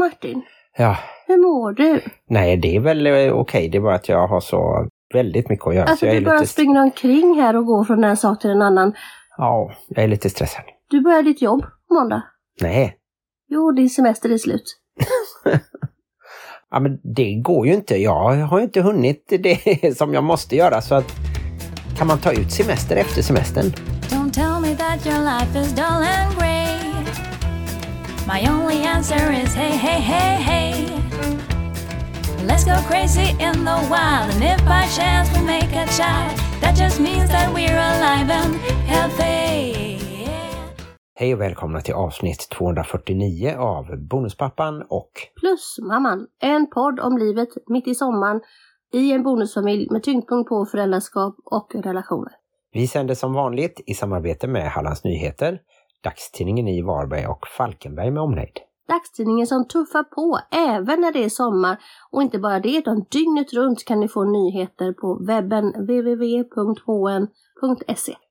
Martin, Ja, hur mår du? nej det är väl eh, okej. Det är bara att jag har så väldigt mycket att göra. Alltså så jag är du bara lite, springer omkring här och går från en sak till en annan. Ja, jag är lite stressad. Du börjar ditt jobb på måndag. Nej, Jo, din semester är slut. ja, men det går ju inte. Jag har ju inte hunnit det som jag måste göra så att kan man ta ut semester efter semestern? Don't tell me that your life is dull and grey. My only answer is hey, hey, hey, hey. Let's go crazy in the wild, and if by chance we make a child, that just means that we're alive and healthy. Hej och välkomna till avsnitt 249 av Bonuspappan och Plus mamman, en podd om livet mitt i sommaren i en bonusfamilj med tyngdpunkt på föräldraskap och relationer. vi sänder som vanligt i samarbete med Hallands Nyheter, dagstidningen i Varberg och Falkenberg med omnejd. Dagstidningen som tuffar på även när det är sommar och inte bara det utan dygnet runt kan ni få nyheter på webben www.hn.se.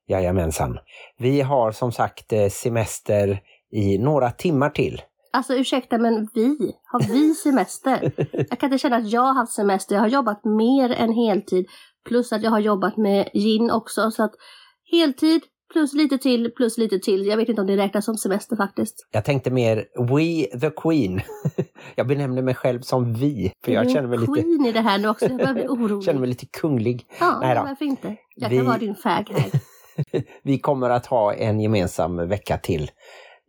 Jajamensan. Vi har som sagt eh, semester i några timmar till. Alltså ursäkta men vi, har vi semester? Jag kan inte känna att jag har haft semester, jag har jobbat mer än heltid plus att jag har jobbat med gin också så att heltid plus lite till plus lite till. Jag vet inte om det räknas som semester faktiskt. Jag tänkte mer We the Queen. Jag benämner mig själv som vi, för jag känner mig en lite, queen i det här nu också, jag börjar bli orolig. känner mig lite kunglig. Ja, Nej då. varför inte? Jag Vi- kan vara din fag här. Vi kommer att ha en gemensam vecka till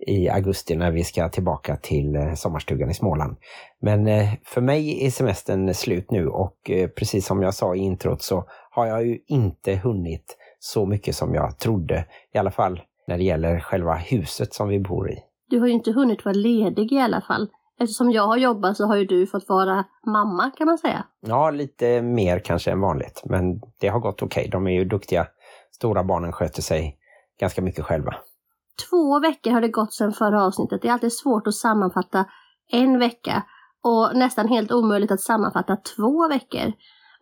i augusti när vi ska tillbaka till eh, sommarstugan i Småland. Men eh, för mig är semestern slut nu och eh, precis som jag sa i introt så har jag ju inte hunnit så mycket som jag trodde. I alla fall när det gäller själva huset som vi bor i. Du har ju inte hunnit vara ledig i alla fall. Eftersom jag har jobbat så har ju du fått vara mamma kan man säga. Ja, lite mer kanske än vanligt, men det har gått okej. De är ju duktiga. Stora barnen sköter sig ganska mycket själva. Två veckor har det gått sedan förra avsnittet. Det är alltid svårt att sammanfatta en vecka och nästan helt omöjligt att sammanfatta två veckor.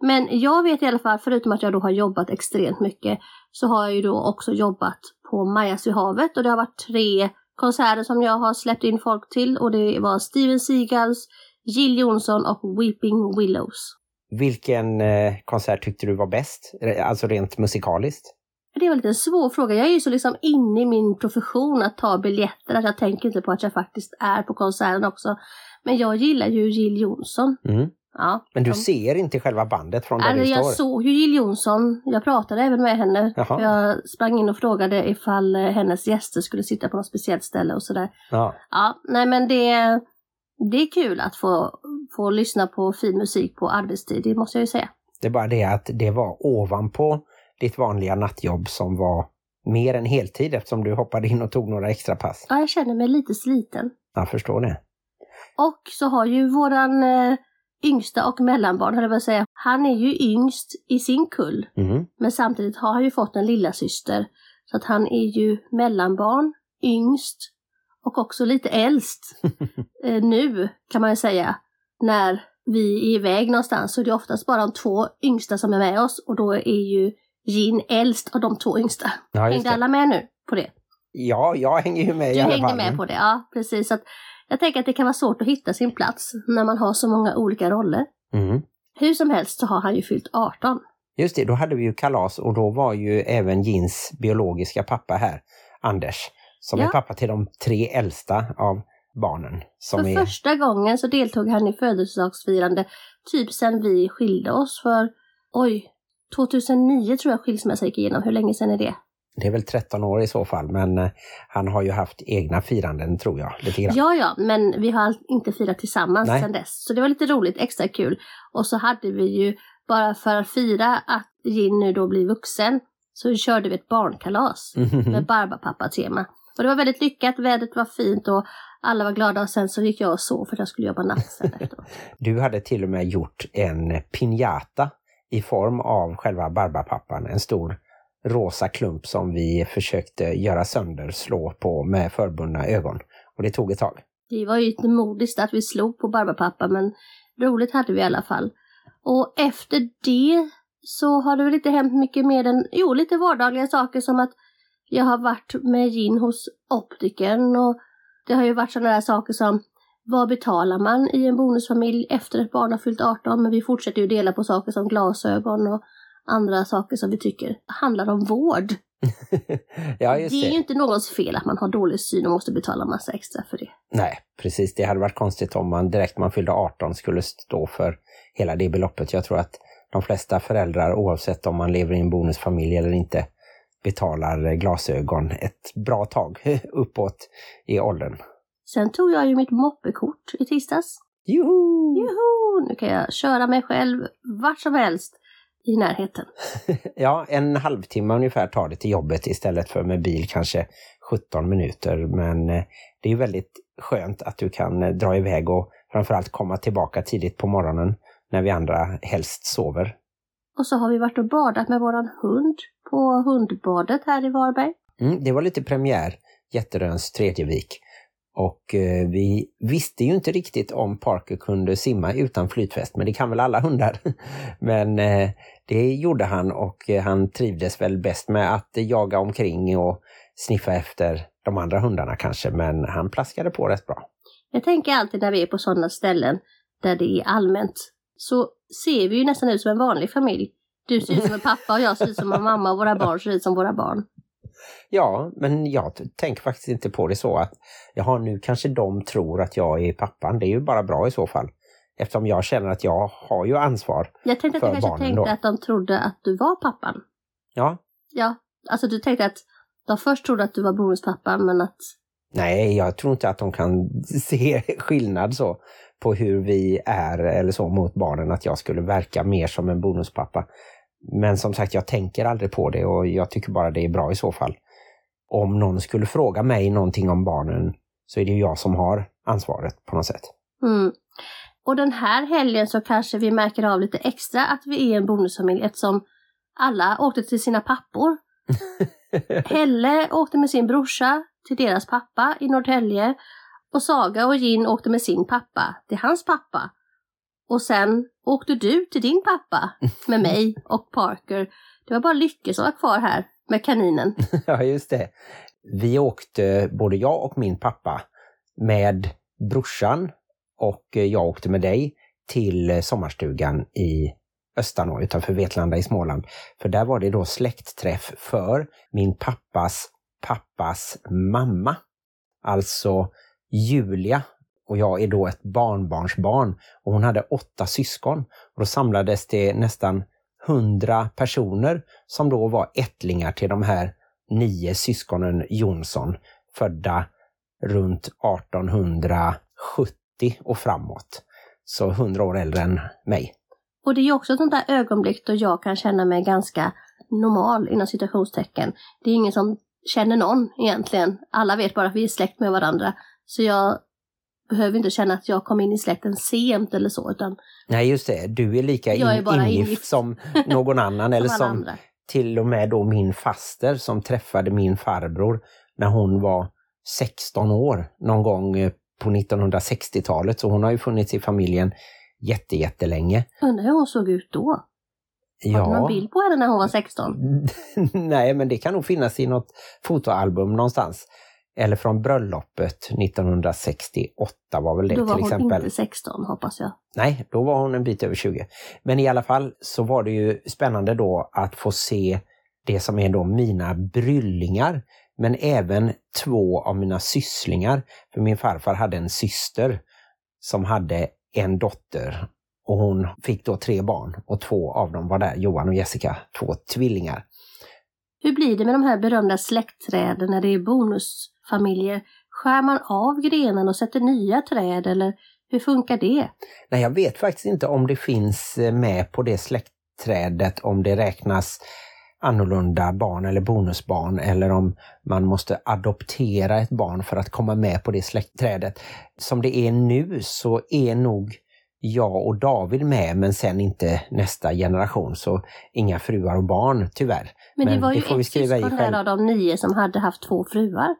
Men jag vet i alla fall, förutom att jag då har jobbat extremt mycket, så har jag ju då också jobbat på Majas vid havet och det har varit tre konserter som jag har släppt in folk till och det var Steven Seagals, Jill Johnson och Weeping Willows. Vilken eh, konsert tyckte du var bäst? Alltså rent musikaliskt? Det lite en svår fråga. Jag är ju så liksom inne i min profession att ta biljetter att jag tänker inte på att jag faktiskt är på konserten också. Men jag gillar ju Jill Johnson. Mm. Ja, Men du de- ser inte själva bandet från där Alltså, du jag står? såg ju Jill Johnson. Jag pratade även med henne. Jaha. Jag sprang in och frågade ifall eh, hennes gäster skulle sitta på något speciellt ställe och sådär. Ja. Ja, nej men det, det är kul att få, få lyssna på fin musik på arbetstid, det måste jag ju säga. Det är bara det att det var ovanpå ditt vanliga nattjobb som var mer än heltid eftersom du hoppade in och tog några extra pass. Ja, jag känner mig lite sliten. Jag förstår det. Och så har ju våran eh, yngsta och mellanbarn, höll jag på att säga, han är ju yngst i sin kull. Mm. Men samtidigt har han ju fått en lilla syster Så att han är ju mellanbarn, yngst och också lite äldst. eh, nu kan man ju säga, när vi är iväg någonstans så är det oftast bara de två yngsta som är med oss och då är ju Jin äldst av de två yngsta. Ja, Hängde alla med nu på det? Ja, jag hänger ju med i Du alla hängde fall. med på det, ja precis. Så att jag tänker att det kan vara svårt att hitta sin plats när man har så många olika roller. Mm. Hur som helst så har han ju fyllt 18. Just det, då hade vi ju kalas och då var ju även Jins biologiska pappa här, Anders, som Ja. är pappa till de tre äldsta av barnen. För är... första gången så deltog han i födelsedagsfirande typ sen vi skilde oss för, oj, 2009 tror jag skilsmässa gick igenom. Hur länge sedan är det? Det är väl 13 år i så fall, men eh, han har ju haft egna firanden tror jag, lite grann. Ja, ja, men vi har inte firat tillsammans Nej. sedan dess. Så det var lite roligt, extra kul. Och så hade vi ju, bara för att fira att Jin nu då blir vuxen, så körde vi ett barnkalas med Barbapapa-tema. Och det var väldigt lyckat, vädret var fint och alla var glada och sen så gick jag och sov för att jag skulle jobba natt sen efteråt. Du hade till och med gjort en piñata i form av själva Barbapappan, en stor rosa klump som vi försökte göra sönder, slå på med förbundna ögon. Och det tog ett tag. Det var ju inte modiskt att vi slog på Barbapapa men roligt hade vi i alla fall. Och efter det så har det väl inte hänt mycket mer än, jo lite vardagliga saker som att jag har varit med gin hos optikern och det har ju varit sådana där saker som vad betalar man i en bonusfamilj efter ett barn har fyllt 18? Men vi fortsätter ju dela på saker som glasögon och andra saker som vi tycker handlar om vård. ja, just det är ju inte någons fel att man har dålig syn och måste betala massa extra för det. Nej, precis. Det hade varit konstigt om man direkt man fyllde 18 skulle stå för hela det beloppet. Jag tror att de flesta föräldrar, oavsett om man lever i en bonusfamilj eller inte, betalar glasögon ett bra tag uppåt i åldern. Sen tog jag ju mitt moppekort i tisdags. Joho! Joho! Nu kan jag köra mig själv vart som helst i närheten. Ja, en halvtimme ungefär tar det till jobbet istället för med bil kanske 17 minuter. Men eh, det är väldigt skönt att du kan eh, dra iväg och framförallt komma tillbaka tidigt på morgonen när vi andra helst sover. Och så har vi varit och badat med våran hund på hundbadet här i Varberg. Mm, det var lite premiär, Jätteröns tredje vik. Och eh, vi visste ju inte riktigt om Parker kunde simma utan flytväst, men det kan väl alla hundar. men eh, det gjorde han och eh, han trivdes väl bäst med att jaga omkring och sniffa efter de andra hundarna kanske, men han plaskade på rätt bra. Jag tänker alltid när vi är på sådana ställen där det är allmänt så ser vi ju nästan ut som en vanlig familj. Du ser ut som en pappa och jag ser ut som en mamma och våra barn ser ut som våra barn. Ja, men jag tänker faktiskt inte på det så att jaha, nu kanske de tror att jag är pappan. Det är ju bara bra i så fall. Eftersom jag känner att jag har ju ansvar Jag tänkte att för du kanske tänkte då. att de trodde att du var pappan. Ja, Ja, alltså du tänkte att de först trodde att du var bonuspappan men att nej, jag tror inte att de kan se skillnad så på hur vi är eller så mot barnen, att jag skulle verka mer som en bonuspappa. Men som sagt, jag tänker aldrig på det och jag tycker bara det är bra i så fall. Om någon skulle fråga mig någonting om barnen så är det ju jag som har ansvaret på något sätt. Mm. Och den här helgen så kanske vi märker av lite extra att vi är en bonusfamilj eftersom alla åkte till sina pappor. Helle åkte med sin brorsa till deras pappa i Norrtälje och Saga och Gin åkte med sin pappa till hans pappa. Och sen åkte du till din pappa med mig och Parker. Det var bara Lycke som var kvar här med kaninen. Ja, just det. Vi åkte, både jag och min pappa, med brorsan och jag åkte med dig till sommarstugan i Östanå utanför Vetlanda i Småland. För där var det då släktträff för min pappas pappas mamma. Alltså Julia. Och jag är då ett barnbarnsbarn. Och hon hade åtta syskon. Och då samlades det nästan hundra personer som då var ättlingar till de här nio syskonen Jonsson, födda runt 1870 och framåt. Så hundra år äldre än mig. Och det är också ett sånt där ögonblick då jag kan känna mig ganska normal inom situationstecken. Det är ingen som känner någon egentligen. Alla vet bara att vi är släkt med varandra. Så jag behöver inte känna att jag kom in i släkten sent eller så, utan Nej, just det. Du är lika Jag är in, bara ingift som någon annan. eller som andra. till och med då min faster som träffade min farbror när hon var 16 år någon gång eh, på 1960-talet. Så hon har ju funnits i familjen jätte, jättelänge. Undrar hur hon såg ut då? Har du någon bild på henne när hon var 16? Nej, men det kan nog finnas i något fotoalbum någonstans. Eller från bröllopet 1968 var väl det Då var till hon exempel. inte 16 hoppas jag. Nej, då var hon en bit över 20. Men i alla fall så var det ju spännande då att få se det som är då mina bryllingar. Men även två av mina sysslingar. För min farfar hade en syster som hade en dotter. Och hon fick då tre barn och två av dem var där, Johan och Jessica, två tvillingar. Hur blir det med de här berömda släktträden när det är bonusfamiljer? Skär man av grenarna och sätter nya träd eller hur funkar det? Nej, jag vet faktiskt inte om det finns eh, med på det släktträdet, om det räknas annorlunda barn eller bonusbarn eller om man måste adoptera ett barn för att komma med på det släktträdet. Som det är nu så är nog jag och David med men sen inte nästa generation så inga fruar och barn tyvärr. Men, det Men var det ju får vi ett skriva syskon här av de nio som hade haft två fruar.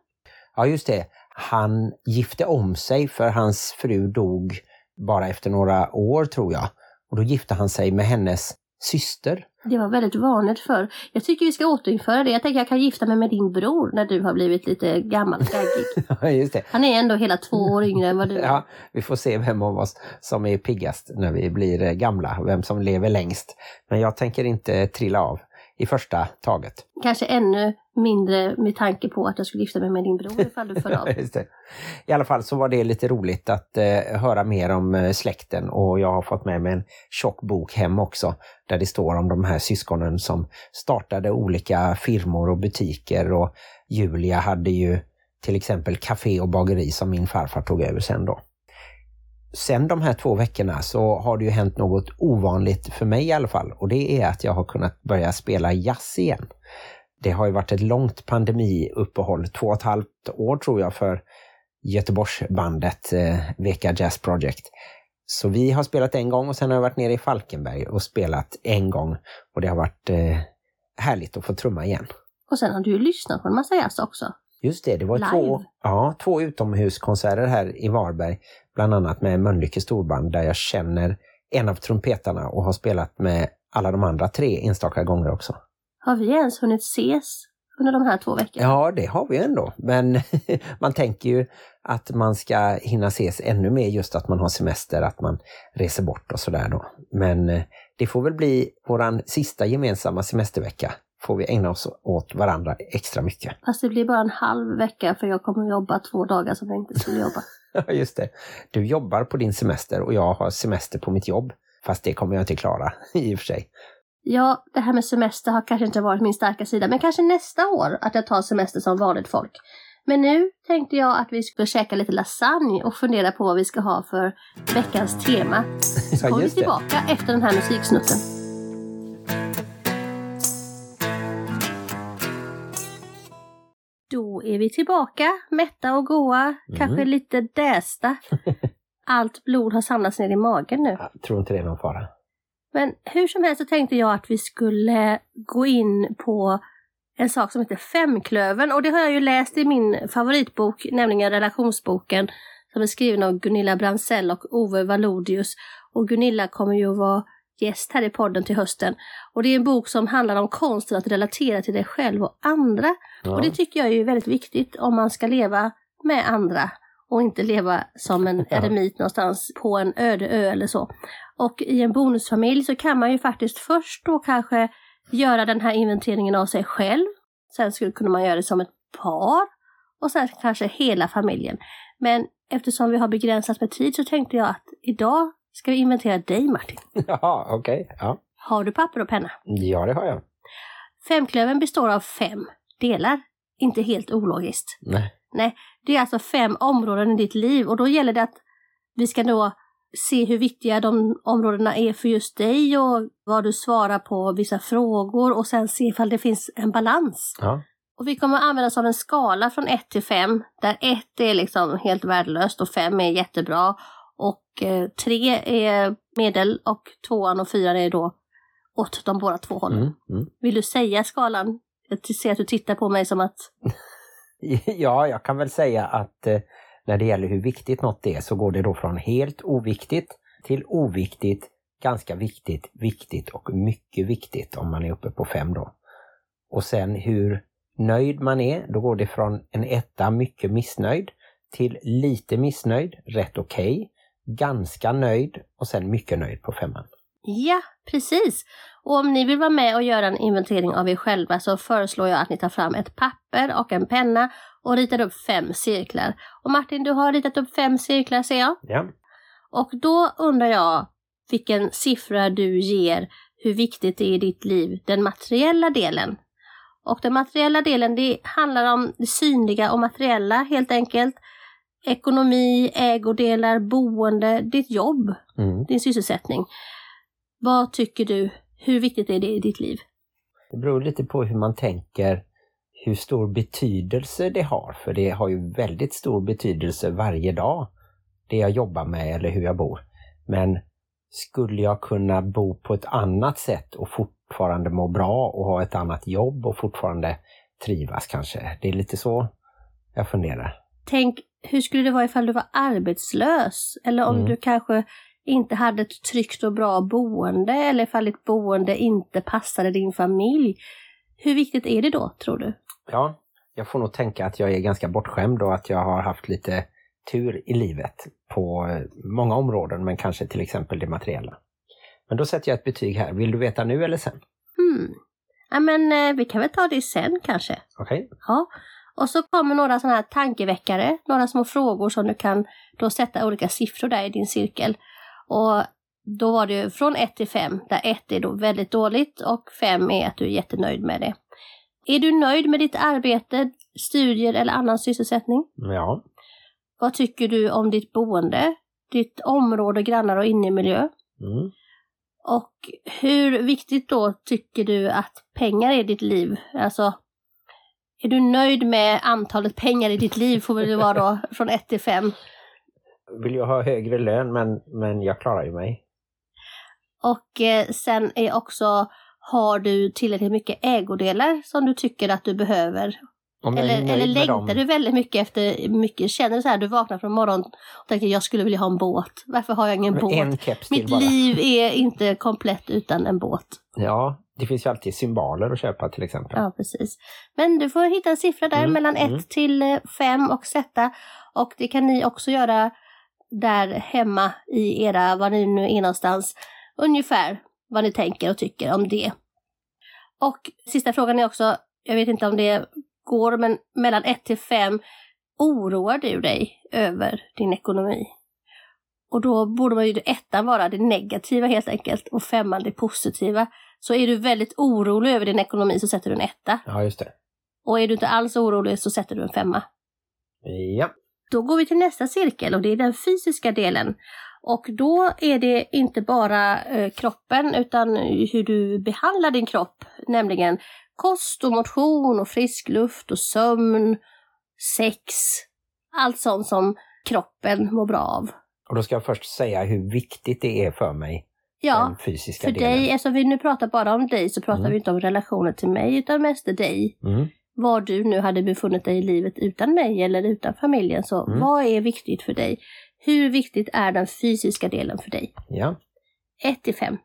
Ja, just det. Han gifte om sig för hans fru dog bara efter några år tror jag. Och då gifte han sig med hennes syster. Det var väldigt vanligt förr. Jag tycker vi ska återinföra det. Jag tänker jag kan gifta mig med din bror när du har blivit lite gammal. Ja, just det. Han är ändå hela två år yngre än vad du är. Ja, vi får se vem av oss som är piggast när vi blir eh, gamla, vem som lever längst. Men jag tänker inte trilla av i första taget. Kanske ännu mindre med tanke på att jag skulle gifta mig med din bror ifall du föll av. Just det. I alla fall så var det lite roligt att eh, höra mer om eh, släkten och jag har fått med mig en tjock bok hem också där det står om de här syskonen som startade olika firmor och butiker och Julia hade ju till exempel café och bageri som min farfar tog över sen då. Sen de här två veckorna så har det ju hänt något ovanligt för mig i alla fall och det är att jag har kunnat börja spela jazz igen. Det har ju varit ett långt pandemiuppehåll, två och ett halvt år tror jag för Göteborgsbandet eh, Veka Jazz Project. Så vi har spelat en gång och sen har jag varit nere i Falkenberg och spelat en gång och det har varit eh, härligt att få trumma igen. Och sen har du lyssnat på en massa jazz också. Just det, det var Live. två, ja, två utomhuskonserter här i Varberg, bland annat med Mölnlycke storband där jag känner en av trumpetarna och har spelat med alla de andra tre enstaka gånger också. Har vi ens hunnit ses under de här två veckorna? Ja, det har vi ändå, men man tänker ju att man ska hinna ses ännu mer just att man har semester, att man reser bort och sådär då. Men eh, det får väl bli våran sista gemensamma semestervecka. Får vi ägna oss åt varandra extra mycket. Fast det blir bara en halv vecka för jag kommer jobba två dagar som jag inte skulle jobba. Ja, just det. Du jobbar på din semester och jag har semester på mitt jobb. Fast det kommer jag inte klara i och för sig. Ja, det här med semester har kanske inte varit min starka sida, men kanske nästa år att jag tar semester som vanligt folk. Men nu tänkte jag att vi skulle käka lite lasagne och fundera på vad vi ska ha för veckans tema. Så kommer vi just det. tillbaka efter den här musiksnutten. Då är vi tillbaka, mätta och goa, kanske lite dästa. Allt blod har samlats ner i magen nu. Jag tror inte det är någon fara. Men hur som helst så tänkte jag att vi skulle gå in på en sak som heter Femklövern och det har jag ju läst i min favoritbok, nämligen relationsboken som är skriven av Gunilla Bransell och Ove Valodius. Och Gunilla kommer ju att vara gäst här i podden till hösten. Och det är en bok som handlar om konsten att relatera till dig själv och andra. Ja. Och det tycker jag är väldigt viktigt om man ska leva med andra och inte leva som en eremit någonstans på en öde ö eller så. Och i en bonusfamilj så kan man ju faktiskt först då kanske göra den här inventeringen av sig själv. Sen skulle kunna man göra det som ett par och sen kanske hela familjen. Men eftersom vi har begränsat med tid så tänkte jag att idag ska vi inventera dig Martin. Jaha, okej. Ja. Har du papper och penna? ja, det har jag. Femklövern består av fem delar. Inte helt ologiskt. Nej. Nej, det är alltså fem områden i ditt liv och då gäller det att vi ska då se hur viktiga de områdena är för just dig och vad du svarar på vissa frågor och sen se ifall det finns en balans. Ja. Och vi kommer att använda oss av en skala från 1 till 5 där 1 är liksom helt värdelöst och 5 är jättebra och 3 är medel och 2 och 4 är då åt de båda två hållen. Mm, mm. Vill du säga skalan? Jag ser att du tittar på mig som att Ja, jag kan väl säga att eh, när det gäller hur viktigt något är så går det då från helt oviktigt till oviktigt, ganska viktigt, viktigt och mycket viktigt om man är uppe på fem då. Och sen hur nöjd man är, då går det från en etta, mycket missnöjd, till lite missnöjd, rätt okej, ganska nöjd och sen mycket nöjd på femman. Ja, precis. Och om ni vill vara med och göra en inventering av er själva så föreslår jag att ni tar fram ett papper och en penna och ritar upp fem cirklar. Och Martin, du har ritat upp fem cirklar ser jag. Ja, Och då undrar jag vilken siffra du ger hur viktigt det är i ditt liv, den materiella delen. Och den materiella delen, det handlar om det synliga och materiella helt enkelt. Ekonomi, ägodelar, boende, ditt jobb, mm. din sysselsättning. Vad tycker du? Hur viktigt är det i ditt liv? Det beror lite på hur man tänker hur stor betydelse det har. För det har ju väldigt stor betydelse varje dag, det jag jobbar med eller hur jag bor. Men skulle jag kunna bo på ett annat sätt och fortfarande må bra och ha ett annat jobb och fortfarande trivas kanske? Det är lite så jag funderar. Tänk, hur skulle det vara ifall du var arbetslös? Eller om Mm. du kanske inte hade ett tryggt och bra boende eller ifall ditt boende inte passade din familj. Hur viktigt är det då, tror du? Ja, jag får nog tänka att jag är ganska bortskämd och att jag har haft lite tur i livet på eh, många områden, men kanske till exempel det materiella. Men då sätter jag ett betyg här. Vill du veta nu eller sen? Hmm. Ja, men eh, vi kan väl ta det sen kanske. Okej? Ja. Och så kommer några sådana här tankeväckare, några små frågor som du kan då sätta olika siffror där i din cirkel. Och då var det ju från 1 till 5, där 1 är då väldigt dåligt och 5 är att du är jättenöjd med det. Är du nöjd med ditt arbete, studier eller annan sysselsättning? Ja. Vad tycker du om ditt boende, ditt område, grannar och innemiljö? Mm. Och hur viktigt då tycker du att pengar är i ditt liv? Alltså, är du nöjd med antalet pengar i ditt liv får väl det vara då från 1 till 5. Vill jag ha högre lön men, men jag klarar ju mig. Och eh, sen är också, har du tillräckligt mycket ägodelar som du tycker att du behöver? Eller, eller längtar du väldigt mycket efter mycket? Känner du så här, du vaknar från morgonen och tänker jag skulle vilja ha en båt. Varför har jag ingen båt? En till Mitt bara. liv är inte komplett utan en båt. Ja, det finns ju alltid symboler att köpa till exempel. Ja, precis. Men du får hitta en siffra där Mm, mellan 1 mm. till 5 och sätta. Och det kan ni också göra där hemma i era, var ni nu är någonstans, ungefär vad ni tänker och tycker om det. Och sista frågan är också, jag vet inte om det går, men mellan 1 till 5, oroar du dig över din ekonomi? Och då borde man ju ettan vara det negativa helt enkelt och femman det positiva. Så är du väldigt orolig över din ekonomi så sätter du en etta. Ja, just det. Och är du inte alls orolig så sätter du en femma. Ja. Då går vi till nästa cirkel och det är den fysiska delen. Och då är det inte bara eh, kroppen utan hur du behandlar din kropp, nämligen kost och motion och frisk luft och sömn, sex, allt sånt som kroppen mår bra av. Och då ska jag först säga hur viktigt det är för mig, Ja, den fysiska för delen. dig, eftersom vi nu pratar bara om dig så pratar Mm. vi inte om relationer till mig utan mest dig. Mm. var du nu hade befunnit dig i livet utan mig eller utan familjen. Så Mm. vad är viktigt för dig? Hur viktigt är den fysiska delen för dig? Ja. 1 till 5.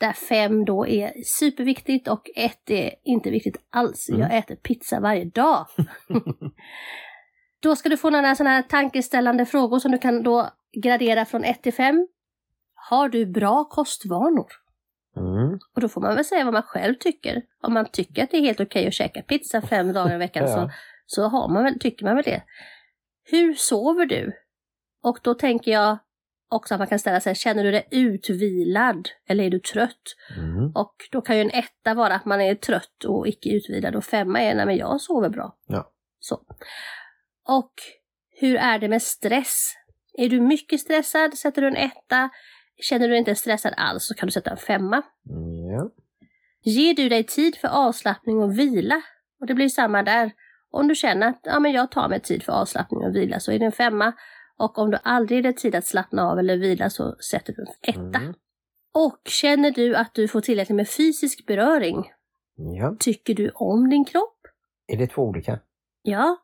Där 5 då är superviktigt och 1 är inte viktigt alls. Mm. Jag äter pizza varje dag. då ska du få några sådana här tankeställande frågor som du kan då gradera från 1 till 5. Har du bra kostvanor? Mm. Och då får man väl säga vad man själv tycker. Om man tycker att det är helt okej att käka pizza fem dagar i veckan så, Ja. så har man väl, tycker man väl det. Hur sover du? Och då tänker jag också att man kan ställa sig, känner du dig utvilad eller är du trött? Mm. Och då kan ju en etta vara att man är trött och icke utvilad och femma är, nej men jag sover bra. Ja. Så. Och hur är det med stress? Är du mycket stressad sätter du en etta. Känner du dig inte stressad alls så kan du sätta en femma. Ja. Ger du dig tid för avslappning och vila? Och det blir samma där. Om du känner att ja, men jag tar mig tid för avslappning och vila så är det en femma. Och om du aldrig dig tid att slappna av eller vila så sätter du en etta. Mm. Och känner du att du får tillräckligt med fysisk beröring? ja. Tycker du om din kropp? Är det två olika? Ja,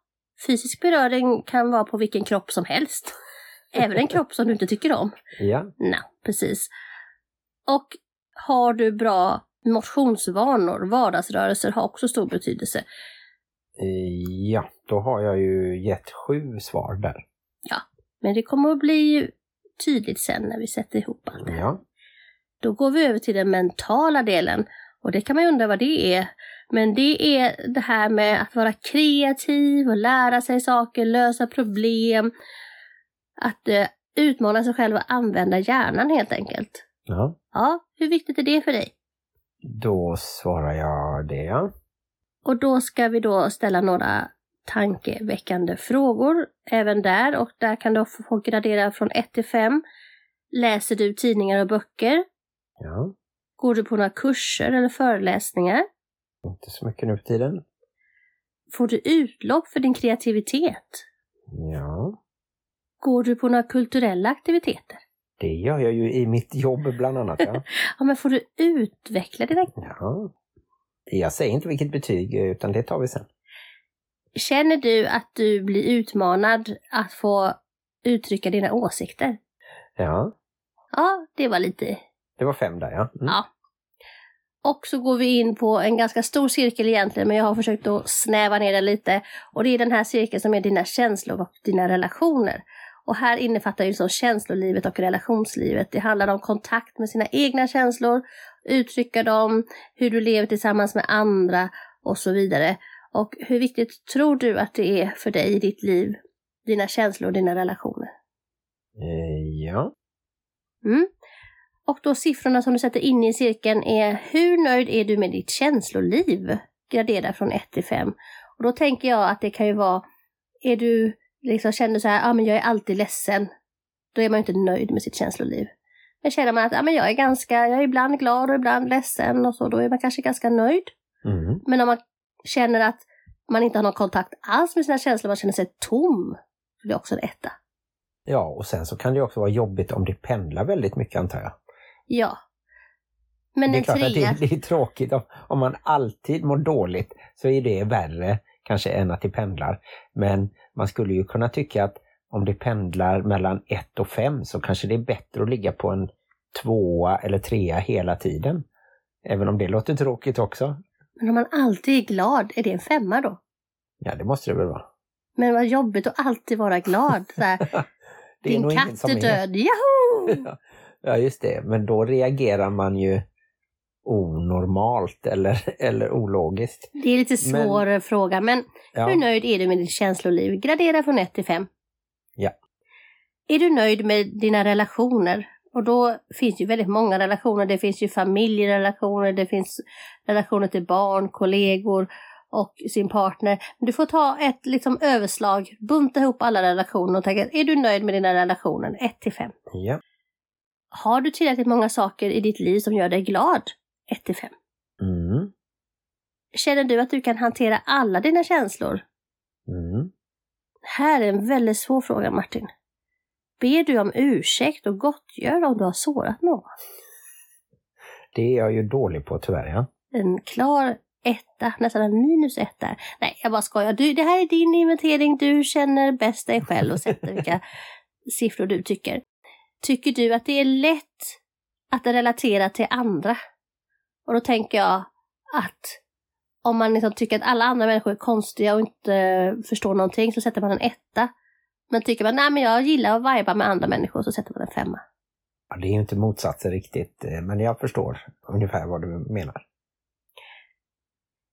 fysisk beröring kan vara på vilken kropp som helst. Även en kropp som du inte tycker om. Ja. Nej, precis. Och har du bra motionsvanor, vardagsrörelser har också stor betydelse. Eh, Ja, då har jag ju gett sju svar där. Men det kommer att bli tydligt sen när vi sätter ihop allt det här. Ja. Då går vi över till den mentala delen. Och det kan man ju undra vad det är. Men det är det här med att vara kreativ och lära sig saker, lösa problem. Att eh, utmana sig själv och använda hjärnan helt enkelt. ja. Ja, hur viktigt är det för dig? Då svarar jag det, ja. Och då ska vi då ställa några tankeväckande frågor även där och där kan du få gradera från 1 till 5. Läser du tidningar och böcker? Ja. Går du på några kurser eller föreläsningar? Inte så mycket nu för tiden. Får du utlopp för din kreativitet? Ja. Går du på några kulturella aktiviteter? Det gör jag ju i mitt jobb bland annat. Ja. Ja, men får du utveckla dina... ja. Jag säger inte vilket betyg, utan det tar vi sen. Känner du att du blir utmanad att få uttrycka dina åsikter? Ja. Ja, det var lite... Det var fem där ja. Mm. Ja. Och så går vi in på en ganska stor cirkel egentligen, men jag har försökt att snäva ner den lite. Och det är den här cirkeln som är dina känslor och dina relationer. Och här innefattar ju så känslolivet och relationslivet. Det handlar om kontakt med sina egna känslor, uttrycka dem, hur du lever tillsammans med andra och så vidare. Och hur viktigt tror du att det är för dig i ditt liv, dina känslor och dina relationer? Eh, ja. Mm. Och då siffrorna som du sätter in i cirkeln är hur nöjd är du med ditt känsloliv? Gradera från 1 till 5. Och då tänker jag att det kan ju vara, är du liksom känner så här, ja ah, men jag är alltid ledsen. Då är man ju inte nöjd med sitt känsloliv. Men känner man att ah, men jag är ganska, jag är ibland glad och ibland ledsen och så, då är man kanske ganska nöjd. Mm. Men om man känner att man inte har någon kontakt alls med sina känslor, man känner sig tom, det är också en etta. Ja, och sen så kan det också vara jobbigt om det pendlar väldigt mycket antar jag. Ja. Men det är en klart trea, att det, det är tråkigt om, om man alltid mår dåligt så är det värre kanske än att det pendlar. Men man skulle ju kunna tycka att om det pendlar mellan 1 och 5 så kanske det är bättre att ligga på en tvåa eller trea hela tiden. Även om det låter tråkigt också. Men om man alltid är glad, är det en femma då? Ja, det måste det väl vara. Men vad jobbigt att alltid vara glad. Så här, Din katt är död, joho! Ja, just det. Men då reagerar man ju onormalt eller, eller ologiskt. Det är lite Men- svår fråga, men Ja. hur nöjd är du med ditt känsloliv? Gradera från 1 till 5. Ja. Är du nöjd med dina relationer? Och då finns ju väldigt många relationer. Det finns ju familjerelationer, det finns relationer till barn, kollegor och sin partner. Du får ta ett liksom överslag, bunta ihop alla relationer och tänka, är du nöjd med dina relationer? 1 till 5. Ja. Har du tillräckligt många saker i ditt liv som gör dig glad? 1 till 5. Mm. Känner du att du kan hantera alla dina känslor? Mm. Här är en väldigt svår fråga Martin. Ber du om ursäkt och gottgör om du har sårat någon? Det är jag ju dålig på tyvärr. Ja. En klar etta, nästan en minus ett där. Nej, jag bara skojar. Du, det här är din inventering. Du känner bäst dig själv och sätter vilka siffror du tycker. Tycker du att det är lätt att relatera till andra? Och då tänker jag att om man liksom tycker att alla andra människor är konstiga och inte förstår någonting så sätter man en etta. Men tycker man, nej men jag gillar att vajba med andra människor så sätter man en femma. Ja, det är ju inte motsatser riktigt, eh, men jag förstår ungefär vad du menar.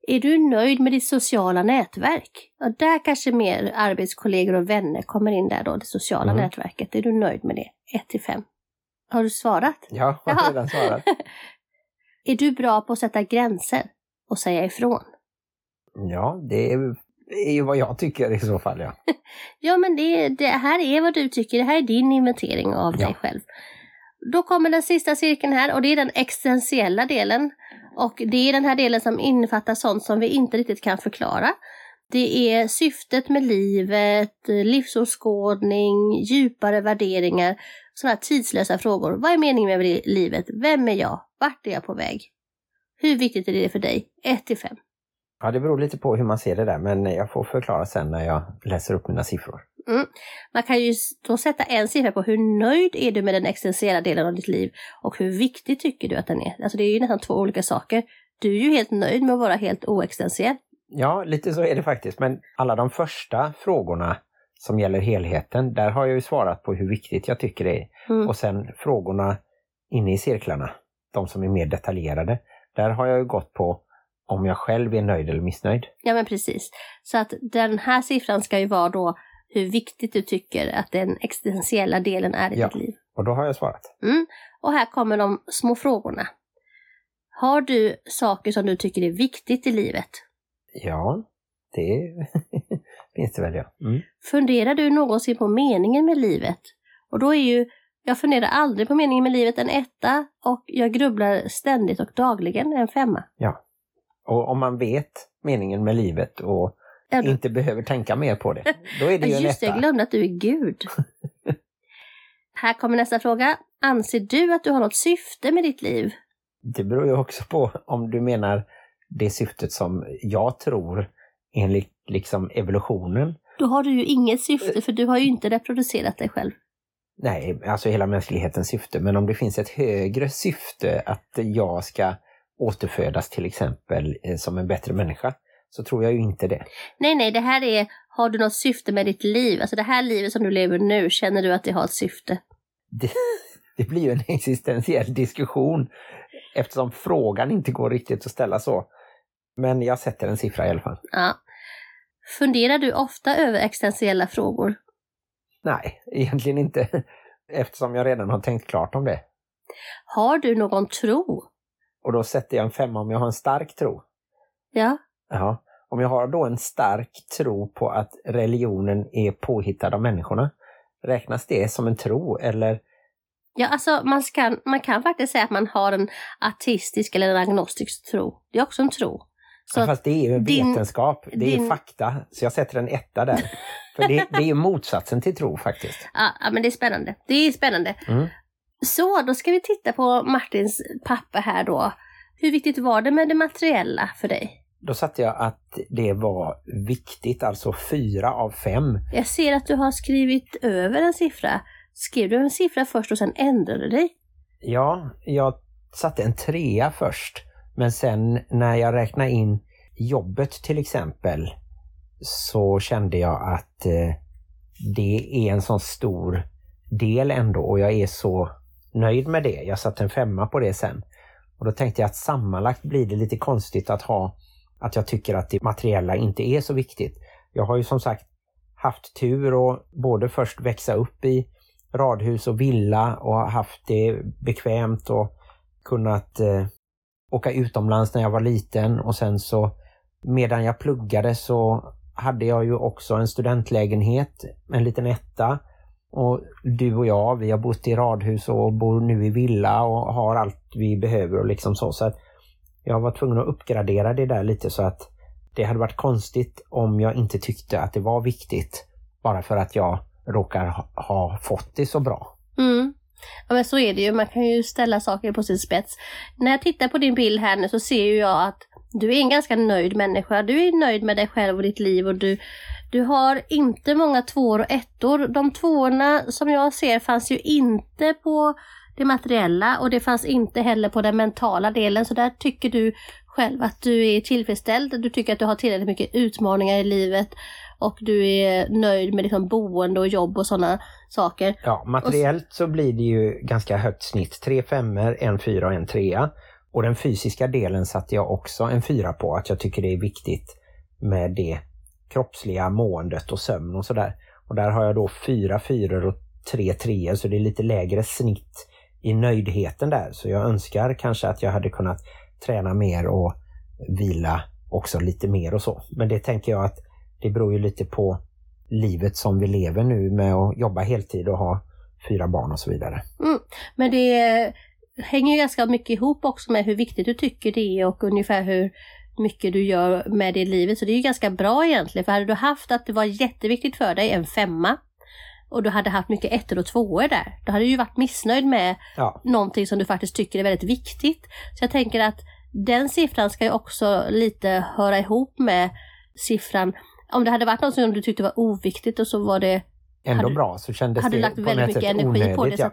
Är du nöjd med ditt sociala nätverk? Ja, där kanske mer arbetskollegor och vänner kommer in där då, det sociala Mm. nätverket. Är du nöjd med det? 1 till 5. Har du svarat? Ja, jag har redan svarat. är du bra på att sätta gränser och säga ifrån? Ja, det är, är ju vad jag tycker i så fall. Ja. Ja, men det, det här är vad du tycker. Det här är din inventering av Ja. dig själv. Då kommer den sista cirkeln här och det är den existentiella delen. Och det är den här delen som innefattar sånt som vi inte riktigt kan förklara. Det är syftet med livet, livsåskådning, djupare värderingar, sådana här tidslösa frågor. Vad är meningen med livet? Vem är jag? Vart är jag på väg? Hur viktigt är det för dig? 1 till 5. Ja, det beror lite på hur man ser det där, men jag får förklara sen när jag läser upp mina siffror. Man kan ju då sätta en siffra på hur nöjd är du med den existentiella delen av ditt liv och hur viktig tycker du att den är. Alltså det är ju nästan två olika saker. Du är ju helt nöjd med att vara helt oexistentiell. Ja, lite så är det faktiskt, men alla de första frågorna som gäller helheten, där har jag ju svarat på hur viktigt jag tycker det är. Mm. Och sen frågorna inne i cirklarna, de som är mer detaljerade, där har jag ju gått på om jag själv är nöjd eller missnöjd. Ja men precis. Så att den här siffran ska ju vara då hur viktigt du tycker att den existentiella delen är i Ja. ditt liv. Och då har jag svarat. Och här kommer de små frågorna. Har du saker som du tycker är viktigt i livet? Ja, det finns det väl ja. Mm. Funderar du någonsin på meningen med livet? Och då är ju, jag funderar aldrig på meningen med livet en etta och jag grubblar ständigt och dagligen en femma. Och om man vet meningen med livet och Ja, inte behöver tänka mer på det, då är det ju just det, jag glömde att du är Gud. Här kommer nästa fråga. Anser du att du har något syfte med ditt liv? Det beror ju också på om du menar det syftet som jag tror enligt liksom evolutionen. Då har du ju inget syfte för du har ju inte reproducerat dig själv. Nej, alltså hela mänsklighetens syfte. Men om det finns ett högre syfte att jag ska återfödas till exempel eh, som en bättre människa, så tror jag ju inte det. Nej, nej, det här är, har du något syfte med ditt liv? Alltså det här livet som du lever nu, känner du att det har ett syfte? Det, det blir ju en existentiell diskussion eftersom frågan inte går riktigt att ställa så. Men jag sätter en siffra i alla fall. Ja. Funderar du ofta över existentiella frågor? Nej, egentligen inte. Eftersom jag redan har tänkt klart om det. Har du någon tro? Och då sätter jag en femma om jag har en stark tro. Ja. Ja. Om jag har då en stark tro på att religionen är påhittad av människorna, räknas det som en tro eller? Ja, alltså man, ska, man kan faktiskt säga att man har en artistisk eller en agnostisk tro. Det är också en tro. Så ja, fast det är ju din, vetenskap, det din... är fakta. Så jag sätter en etta där. För det, det är ju motsatsen till tro faktiskt. Ja, men det är spännande. Det är spännande. Mm. Så, då ska vi titta på Martins pappa här då. Hur viktigt var det med det materiella för dig? Då satte jag att det var viktigt, alltså fyra av fem. Jag ser att du har skrivit över en siffra. Skrev du en siffra först och sen ändrade dig? Ja, jag satte en trea först. Men sen när jag räknade in jobbet till exempel så kände jag att eh, det är en sån stor del ändå och jag är så nöjd med det. Jag satte en femma på det sen. Och då tänkte jag att sammanlagt blir det lite konstigt att ha att jag tycker att det materiella inte är så viktigt. Jag har ju som sagt haft tur och både först växa upp i radhus och villa och haft det bekvämt och kunnat eh, åka utomlands när jag var liten och sen så medan jag pluggade så hade jag ju också en studentlägenhet, en liten etta. Och du och jag, vi har bott i radhus och bor nu i villa och har allt vi behöver och liksom så. så att jag var tvungen att uppgradera det där lite så att det hade varit konstigt om jag inte tyckte att det var viktigt bara för att jag råkar ha fått det så bra. Mm. Ja men så är det ju, man kan ju ställa saker på sin spets. När jag tittar på din bild här nu så ser ju jag att du är en ganska nöjd människa. Du är nöjd med dig själv och ditt liv och du, du har inte många tvåor och ettor. De tvåorna som jag ser fanns ju inte på det materiella och det fanns inte heller på den mentala delen. Så där tycker du själv att du är tillfredsställd. Du tycker att du har tillräckligt mycket utmaningar i livet och du är nöjd med liksom boende och jobb och sådana saker. Ja, materiellt så blir det ju ganska högt snitt. Tre femmor, en fyra och en trea. Och den fysiska delen satte jag också en fyra på, att jag tycker det är viktigt med det kroppsliga måendet och sömn och sådär. Och där har jag då fyra fyror och tre treor så det är lite lägre snitt i nöjdheten där. Så jag önskar kanske att jag hade kunnat träna mer och vila också lite mer och så. Men det tänker jag att det beror ju lite på livet som vi lever nu med att jobba heltid och ha fyra barn och så vidare. Mm. Men det hänger ju ganska mycket ihop också med hur viktigt du tycker det är och ungefär hur mycket du gör med det i livet. Så det är ju ganska bra egentligen. För hade du haft att det var jätteviktigt för dig, en femma, och du hade haft mycket ettor och tvåor där, då hade du ju varit missnöjd med ja. någonting som du faktiskt tycker är väldigt viktigt. Så jag tänker att den siffran ska ju också lite höra ihop med siffran. Om det hade varit något som du tyckte var oviktigt och så var det Ändå hade, bra, så kändes hade det lagt väldigt mycket energi onödigt, på det. Så,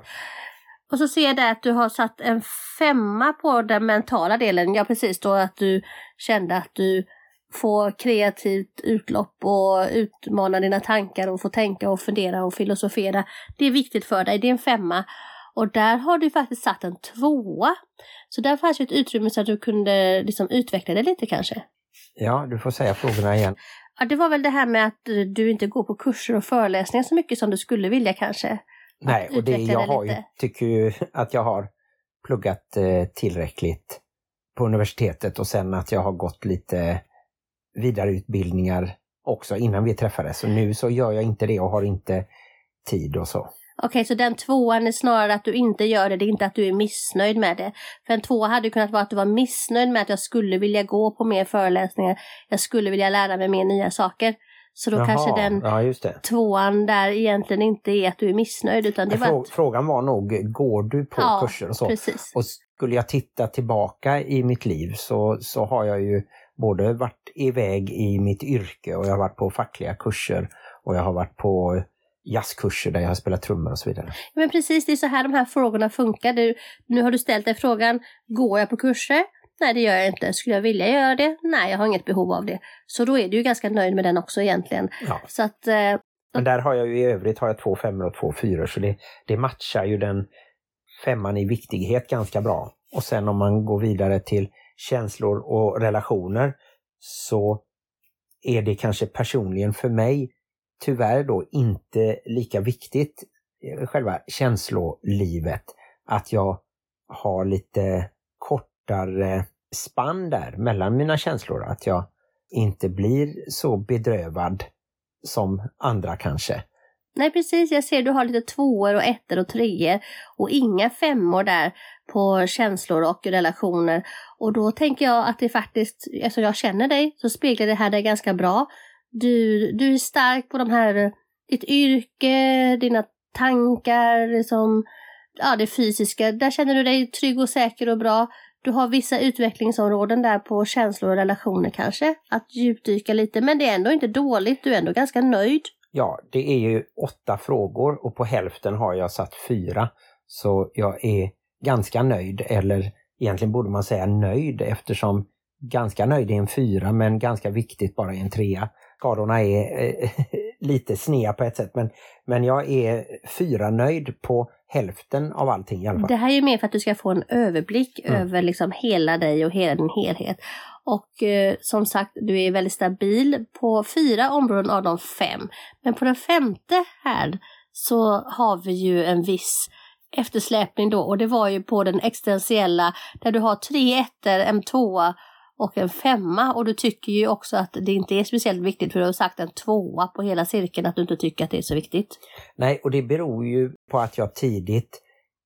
och så ser jag där att du har satt en femma på den mentala delen. Ja precis, då att du kände att du får kreativt utlopp och utmana dina tankar och få tänka och fundera och filosofera. Det är viktigt för dig, det är en femma. Och där har du faktiskt satt en tvåa. Så där fanns ju ett utrymme så att du kunde liksom utveckla det lite kanske. Ja, du får säga frågorna igen. Ja, det var väl det här med att du inte går på kurser och föreläsningar så mycket som du skulle vilja kanske. Nej, och det, jag har ju, tycker ju att jag har pluggat eh, tillräckligt på universitetet och sen att jag har gått lite vidareutbildningar också innan vi träffades. Så nu så gör jag inte det och har inte tid och så. Okej, okay, så den tvåan är snarare att du inte gör det, det är inte att du är missnöjd med det. För en tvåa hade kunnat vara att du var missnöjd med att jag skulle vilja gå på mer föreläsningar, jag skulle vilja lära mig mer nya saker. Så då Jaha, kanske den ja, tvåan där egentligen inte är att du är missnöjd utan det var Frå, att... Frågan var nog, går du på ja, kurser och så? Precis. Och skulle jag titta tillbaka i mitt liv så, så har jag ju både varit iväg i mitt yrke och jag har varit på fackliga kurser och jag har varit på jazzkurser där jag har spelat trummor och så vidare. Men precis, det är så här de här frågorna funkar. Du, nu har du ställt dig frågan, går jag på kurser? Nej, det gör jag inte. Skulle jag vilja göra det? Nej, jag har inget behov av det. Så då är du ju ganska nöjd med den också egentligen. Ja. Så att, eh, Men där har jag ju i övrigt har jag två femmor och två fyror så det, det matchar ju den femman i viktighet ganska bra. Och sen om man går vidare till känslor och relationer så är det kanske personligen för mig tyvärr då inte lika viktigt, eh, själva känslolivet, att jag har lite kortare eh, spann där mellan mina känslor. Att jag inte blir så bedrövad som andra kanske. nej precis, jag ser du har lite tvåor och ettor och treor och inga femmor där på känslor och relationer. Och då tänker jag att det faktiskt, eftersom jag känner dig, så speglar det här dig ganska bra. Du, du är stark på de här, ditt yrke, dina tankar, liksom, ja det fysiska. Där känner du dig trygg och säker och bra. Du har vissa utvecklingsområden där på känslor och relationer kanske, att djupdyka lite. Men det är ändå inte dåligt, du är ändå ganska nöjd. Ja, det är ju åtta frågor och på hälften har jag satt fyra. Så jag är ganska nöjd, eller egentligen borde man säga nöjd eftersom ganska nöjd är en fyra men ganska viktigt bara är en trea. Skadorna är eh, lite snea på ett sätt men, men jag är fyra nöjd på hälften av allting i alla fall. Det här är ju mer för att du ska få en överblick Mm. över liksom hela dig och hela din helhet. Och eh, som sagt, du är väldigt stabil på fyra områden av de fem. Men på den femte här så har vi ju en viss eftersläpning då och det var ju på den existentiella där du har tre ettor, en tvåa och en femma och du tycker ju också att det inte är speciellt viktigt för du har sagt en tvåa på hela cirkeln att du inte tycker att det är så viktigt. Nej, och det beror ju på att jag tidigt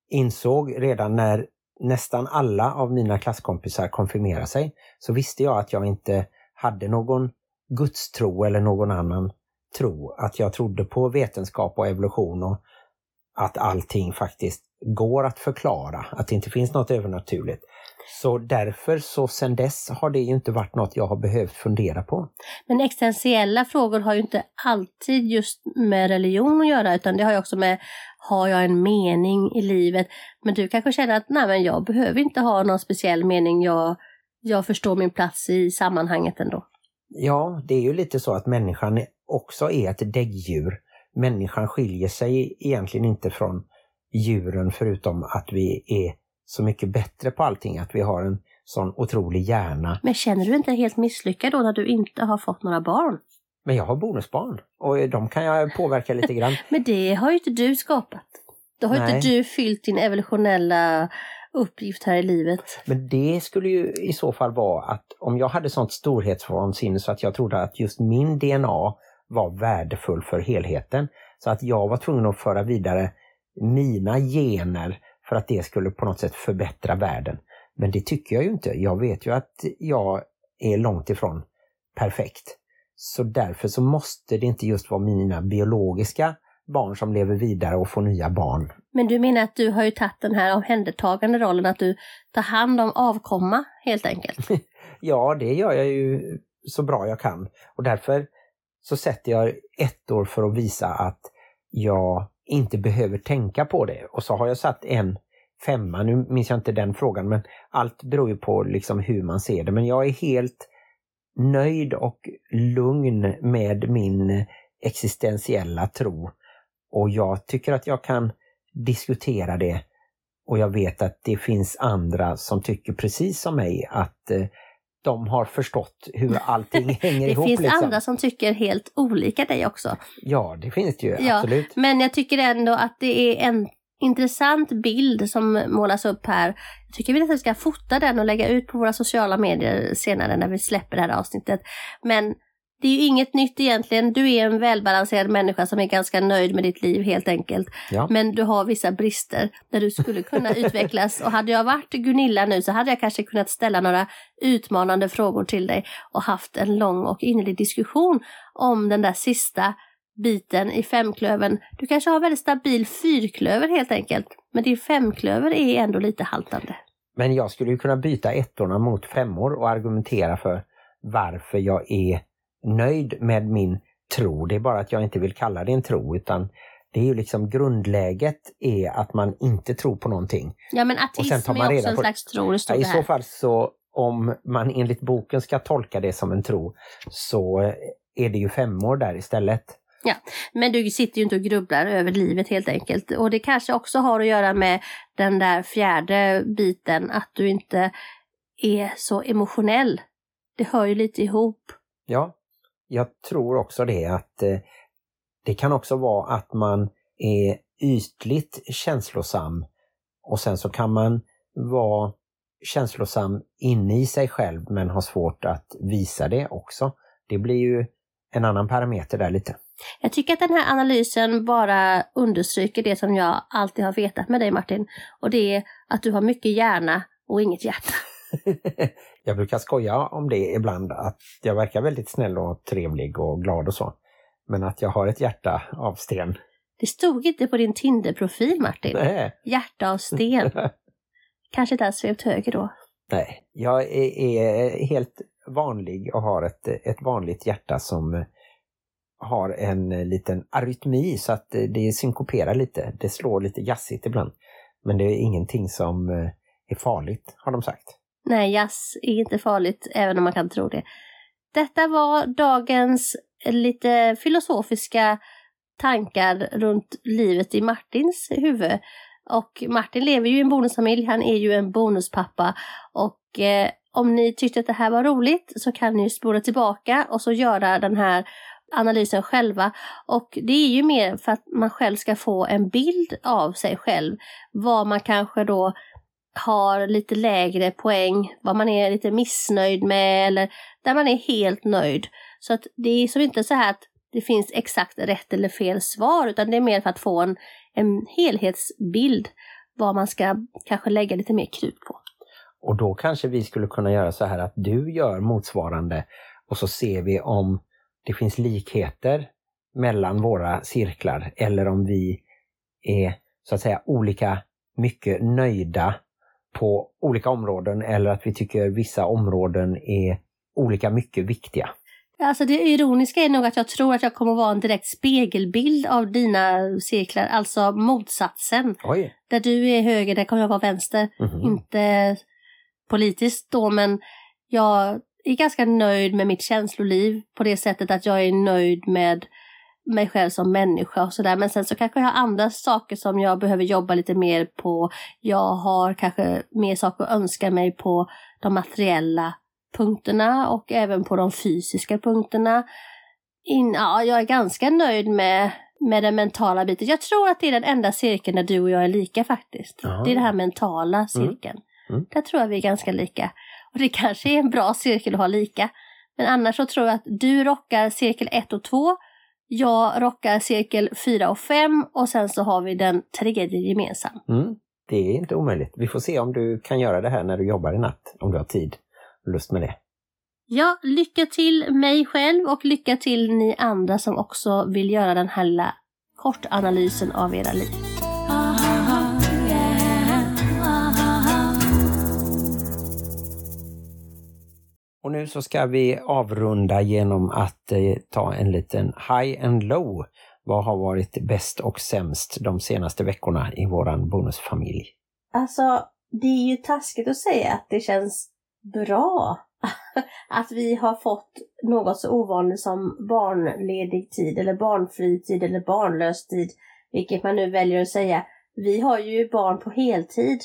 insåg redan när nästan alla av mina klasskompisar konfirmerade sig, så visste jag att jag inte hade någon gudstro eller någon annan tro. Att jag trodde på vetenskap och evolution och att allting faktiskt går att förklara, att det inte finns något övernaturligt. Så därför så sen dess har det ju inte varit något jag har behövt fundera på. Men existentiella frågor har ju inte alltid just med religion att göra utan det har ju också med har jag en mening i livet? Men du kanske känner att nej men jag behöver inte ha någon speciell mening, jag, jag förstår min plats i sammanhanget ändå. Ja, det är ju lite så att människan också är ett däggdjur. Människan skiljer sig egentligen inte från djuren förutom att vi är så mycket bättre på allting, att vi har en sån otrolig hjärna. Men känner du inte helt misslyckad då när du inte har fått några barn? Men jag har bonusbarn och de kan jag påverka lite grann. Men det har ju inte du skapat. Då har Nej. inte du fyllt din evolutionella uppgift här i livet. Men det skulle ju i så fall vara att om jag hade sånt storhetsvansinne så att jag trodde att just min DNA var värdefull för helheten. Så att jag var tvungen att föra vidare mina gener för att det skulle på något sätt förbättra världen. Men det tycker jag ju inte. Jag vet ju att jag är långt ifrån perfekt. Så därför så måste det inte just vara mina biologiska barn som lever vidare och får nya barn. Men du menar att du har ju tagit den här omhändertagande rollen att du tar hand om avkomma helt enkelt? Ja, det gör jag ju så bra jag kan. Och därför så sätter jag ett år för att visa att jag inte behöver tänka på det. Och så har jag satt en femma, nu minns jag inte den frågan, men allt beror ju på liksom hur man ser det. Men jag är helt nöjd och lugn med min existentiella tro. Och jag tycker att jag kan diskutera det. Och jag vet att det finns andra som tycker precis som mig att eh, de har förstått hur allting hänger Det ihop. finns liksom. andra som tycker helt olika dig också. Ja, det finns det ju, Ja, absolut. Men jag tycker ändå att det är en intressant bild som målas upp här. Jag tycker vi nästan ska fota den och lägga ut på våra sociala medier senare när vi släpper det här avsnittet. Men det är ju inget nytt egentligen. Du är en välbalanserad människa som är ganska nöjd med ditt liv helt enkelt. Ja. Men du har vissa brister där du skulle kunna utvecklas. Och hade jag varit Gunilla nu så hade jag kanske kunnat ställa några utmanande frågor till dig och haft en lång och innerlig diskussion om den där sista biten i femklövern. Du kanske har väldigt stabil fyrklöver helt enkelt. Men din femklöver är ändå lite haltande. Men jag skulle ju kunna byta ettorna mot femmor och argumentera för varför jag är nöjd med min tro. Det är bara att jag inte vill kalla det en tro utan Det är ju liksom grundläget är att man inte tror på någonting. Ja men ateism är också en på- slags tro, Ja, I så fall så om man enligt boken ska tolka det som en tro så är det ju femmor där istället. Men du sitter ju inte och grubblar över livet helt enkelt. Och det kanske också har att göra med den där fjärde biten, att du inte är så emotionell. Det hör ju lite ihop. Ja, jag tror också det att eh, det kan också vara att man är ytligt känslosam och sen så kan man vara känslosam inne i sig själv men ha svårt att visa det också. Det blir ju en annan parameter där lite. Jag tycker att den här analysen bara understryker det som jag alltid har vetat med dig Martin. Och det är att du har mycket hjärna och inget hjärta. jag brukar skoja om det ibland, att jag verkar väldigt snäll och trevlig och glad och så. Men att jag har ett hjärta av sten. Det stod inte på din Tinder-profil Martin. Nej, Hjärta av sten. Kanske inte hade svept höger då. Nej. jag är, är helt vanlig och har ett, ett vanligt hjärta som har en liten arytmi så att det synkoperar lite. Det slår lite jazzigt ibland. Men det är ingenting som är farligt, har de sagt. Nej, jazz är inte farligt, även om man kan tro det. Detta var dagens lite filosofiska tankar runt livet i Martins huvud. Och Martin lever ju i en bonusfamilj, han är ju en bonuspappa. Och eh, om ni tyckte att det här var roligt så kan ni spola tillbaka och så göra den här analysen själva. Och det är ju mer för att man själv ska få en bild av sig själv. Vad man kanske då har lite lägre poäng, vad man är lite missnöjd med eller där man är helt nöjd. Så att det är som inte så här att det finns exakt rätt eller fel svar utan det är mer för att få en, en helhetsbild vad man ska kanske lägga lite mer krut på. Och då kanske vi skulle kunna göra så här att du gör motsvarande och så ser vi om det finns likheter mellan våra cirklar eller om vi är så att säga olika mycket nöjda på olika områden eller att vi tycker vissa områden är olika mycket viktiga. Alltså det ironiska är nog att jag tror att jag kommer vara en direkt spegelbild av dina cirklar, alltså motsatsen. Oj! Där du är höger, där kommer jag vara vänster. Mhm. Inte politiskt då, men jag är ganska nöjd med mitt känsloliv på det sättet att jag är nöjd med mig själv som människa och sådär. Men sen så kanske jag har andra saker som jag behöver jobba lite mer på. Jag har kanske mer saker att önska mig på de materiella punkterna och även på de fysiska punkterna. In, ja, jag är ganska nöjd med, med den mentala biten. Jag tror att det är den enda cirkeln där du och jag är lika faktiskt. Jaha. Det är den här mentala cirkeln. Mm. Där tror jag vi är ganska lika. Och det kanske är en bra cirkel att ha lika. Men annars så tror jag att du rockar cirkel 1 och 2. Jag rockar cirkel 4 och 5 och sen så har vi den tredje gemensam. Mm. Det är inte omöjligt. Vi får se om du kan göra det här när du jobbar i natt, om du har tid och lust med det. Ja, lycka till mig själv och lycka till ni andra som också vill göra den här lilla kortanalysen av era liv. Och nu så ska vi avrunda genom att eh, ta en liten high and low. Vad har varit bäst och sämst de senaste veckorna i våran bonusfamilj? Alltså, det är ju taskigt att säga att det känns bra att vi har fått något så ovanligt som barnledig tid eller barnfri tid eller barnlös tid, vilket man nu väljer att säga. Vi har ju barn på heltid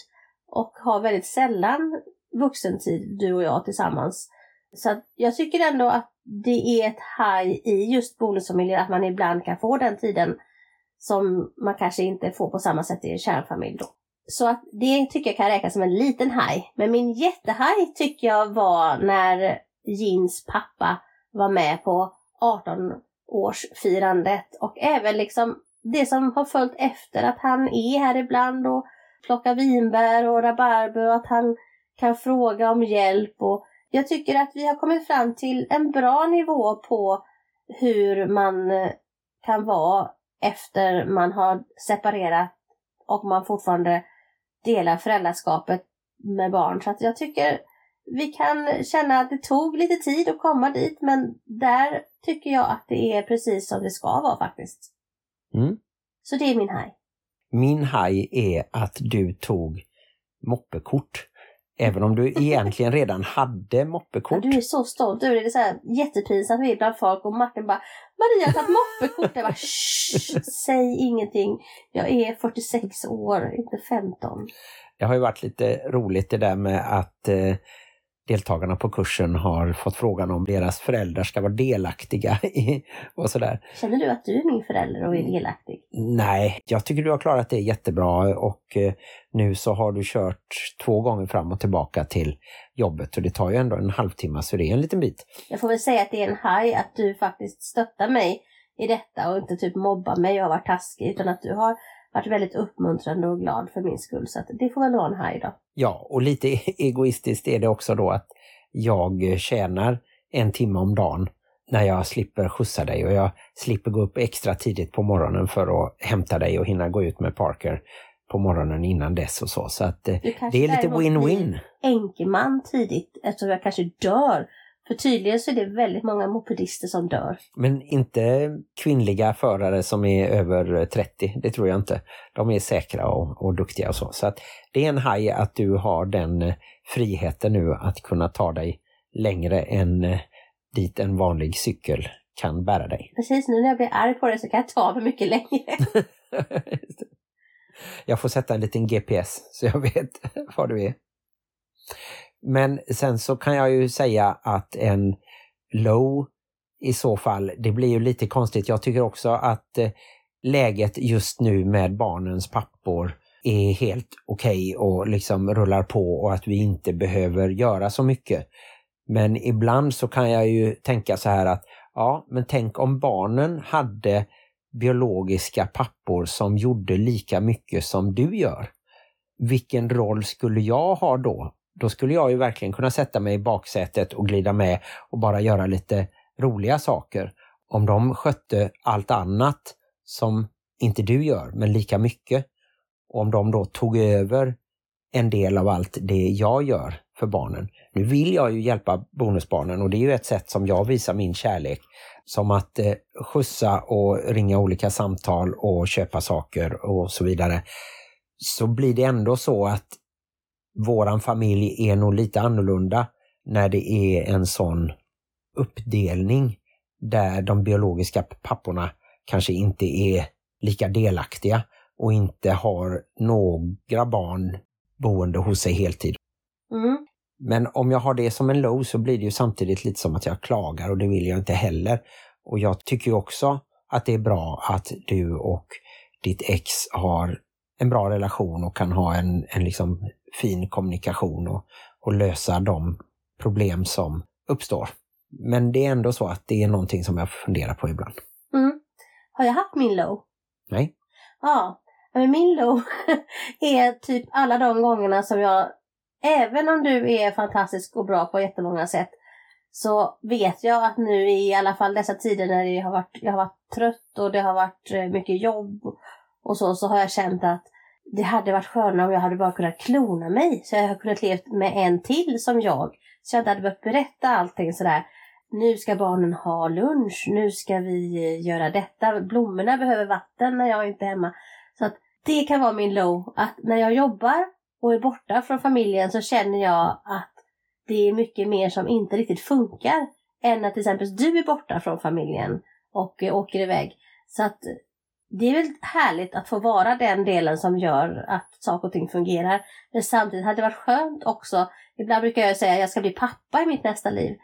och har väldigt sällan vuxentid, du och jag tillsammans. Så att jag tycker ändå att det är ett high i just bonusfamiljer att man ibland kan få den tiden som man kanske inte får på samma sätt i en kärnfamilj då. Så att det tycker jag kan räknas som en liten high. Men min jättehaj tycker jag var när Jins pappa var med på 18-årsfirandet och även liksom det som har följt efter att han är här ibland och plockar vinbär och rabarber och att han kan fråga om hjälp och jag tycker att vi har kommit fram till en bra nivå på hur man eh, kan vara efter man har separerat och man fortfarande delar föräldraskapet med barn. Så att jag tycker vi kan känna att det tog lite tid att komma dit men där tycker jag att det är precis som det ska vara faktiskt. Mm. Så det är min haj. Min haj är att du tog moppekort. Även om du egentligen redan hade Ja, moppekort. du är så stolt över det. Det är så här jättepinsamt vi är bland folk och Martin bara Maria har tagit moppekort. Jag bara Shh, säg ingenting. Jag är 46 år, inte 15. Det har ju varit lite roligt det där med att eh, deltagarna på kursen har fått frågan om deras föräldrar ska vara delaktiga i och sådär. Känner du att du är min förälder och är delaktig? Nej, jag tycker du har klarat det jättebra och eh, nu så har du kört två gånger fram och tillbaka till jobbet och det tar ju ändå en halvtimme så det är en liten bit. Jag får väl säga att det är en haj att du faktiskt stöttar mig i detta och inte typ mobbar mig och har varit taskig utan att du har varit väldigt uppmuntrande och glad för min skull. Så att det får väl vara en haj då. Ja, och lite egoistiskt är det också då att jag tjänar en timme om dagen när jag slipper skjutsa dig och jag slipper gå upp extra tidigt på morgonen för att hämta dig och hinna gå ut med Parker på morgonen innan dess och så. Så att eh, Du kanske det är lite win-win. blir Enkeman tidigt eftersom jag kanske dör. För tydligen så är det väldigt många mopedister som dör. Men inte kvinnliga förare som är över 30, det tror jag inte. De är säkra och, och duktiga och så. Så att det är en haj att du har den eh, friheten nu att kunna ta dig längre än eh, dit en vanlig cykel kan bära dig. Precis nu när jag blir arg på det så kan jag ta mig mycket längre. jag får sätta en liten GPS så jag vet var du är. Men sen så kan jag ju säga att en low i så fall, det blir ju lite konstigt. Jag tycker också att eh, läget just nu med barnens pappor är helt okej och liksom rullar på och att vi inte behöver göra så mycket. Men ibland så kan jag ju tänka så här att ja, men tänk om barnen hade biologiska pappor som gjorde lika mycket som du gör. Vilken roll skulle jag ha då? Då skulle jag ju verkligen kunna sätta mig i baksätet och glida med och bara göra lite roliga saker. Om de skötte allt annat som inte du gör, men lika mycket. Och om de då tog över en del av allt det jag gör för barnen. Nu vill jag ju hjälpa bonusbarnen och det är ju ett sätt som jag visar min kärlek. Som att eh, skjutsa och ringa olika samtal och köpa saker och så vidare. Så blir det ändå så att våran familj är nog lite annorlunda när det är en sån uppdelning där de biologiska papporna kanske inte är lika delaktiga och inte har några barn boende hos sig heltid. Mm. Men om jag har det som en low så blir det ju samtidigt lite som att jag klagar och det vill jag inte heller. Och jag tycker också att det är bra att du och ditt ex har en bra relation och kan ha en, en liksom fin kommunikation och, och lösa de problem som uppstår. Men det är ändå så att det är någonting som jag funderar på ibland. Mm. Har jag haft min low? Nej? Ja, men min low är typ alla de gångerna som jag, även om du är fantastisk och bra på jättemånga sätt, så vet jag att nu i alla fall dessa tider när det har varit, jag har varit trött och det har varit eh, mycket jobb och så, så har jag känt att det hade varit skönare om jag hade bara kunnat klona mig. Så jag hade kunnat leva med en till som jag. Så jag inte hade behövt berätta allting sådär. Nu ska barnen ha lunch, nu ska vi eh, göra detta. Blommorna behöver vatten när jag inte är hemma. Så att det kan vara min low. Att när jag jobbar och är borta från familjen så känner jag att det är mycket mer som inte riktigt funkar. Än att till exempel du är borta från familjen och eh, åker iväg. Så att det är väl härligt att få vara den delen som gör att saker och ting fungerar. Men samtidigt hade det varit skönt också. Ibland brukar jag säga att jag ska bli pappa i mitt nästa liv.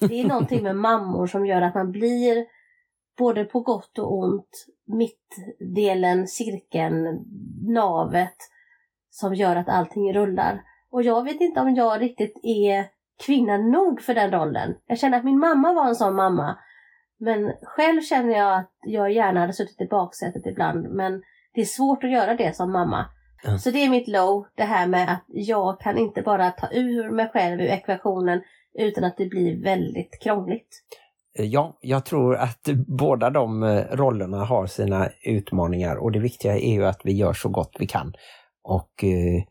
Det är någonting med mammor som gör att man blir både på gott och ont mittdelen, cirkeln, navet som gör att allting rullar. Och jag vet inte om jag riktigt är kvinna nog för den rollen. Jag känner att min mamma var en sån mamma. Men själv känner jag att jag gärna hade suttit i baksätet ibland. Men det är svårt att göra det som mamma. Ja. Så det är mitt low, det här med att jag kan inte bara ta ur mig själv ur ekvationen utan att det blir väldigt krångligt. Ja, jag tror att båda de eh, rollerna har sina utmaningar och det viktiga är ju att vi gör så gott vi kan. Och eh,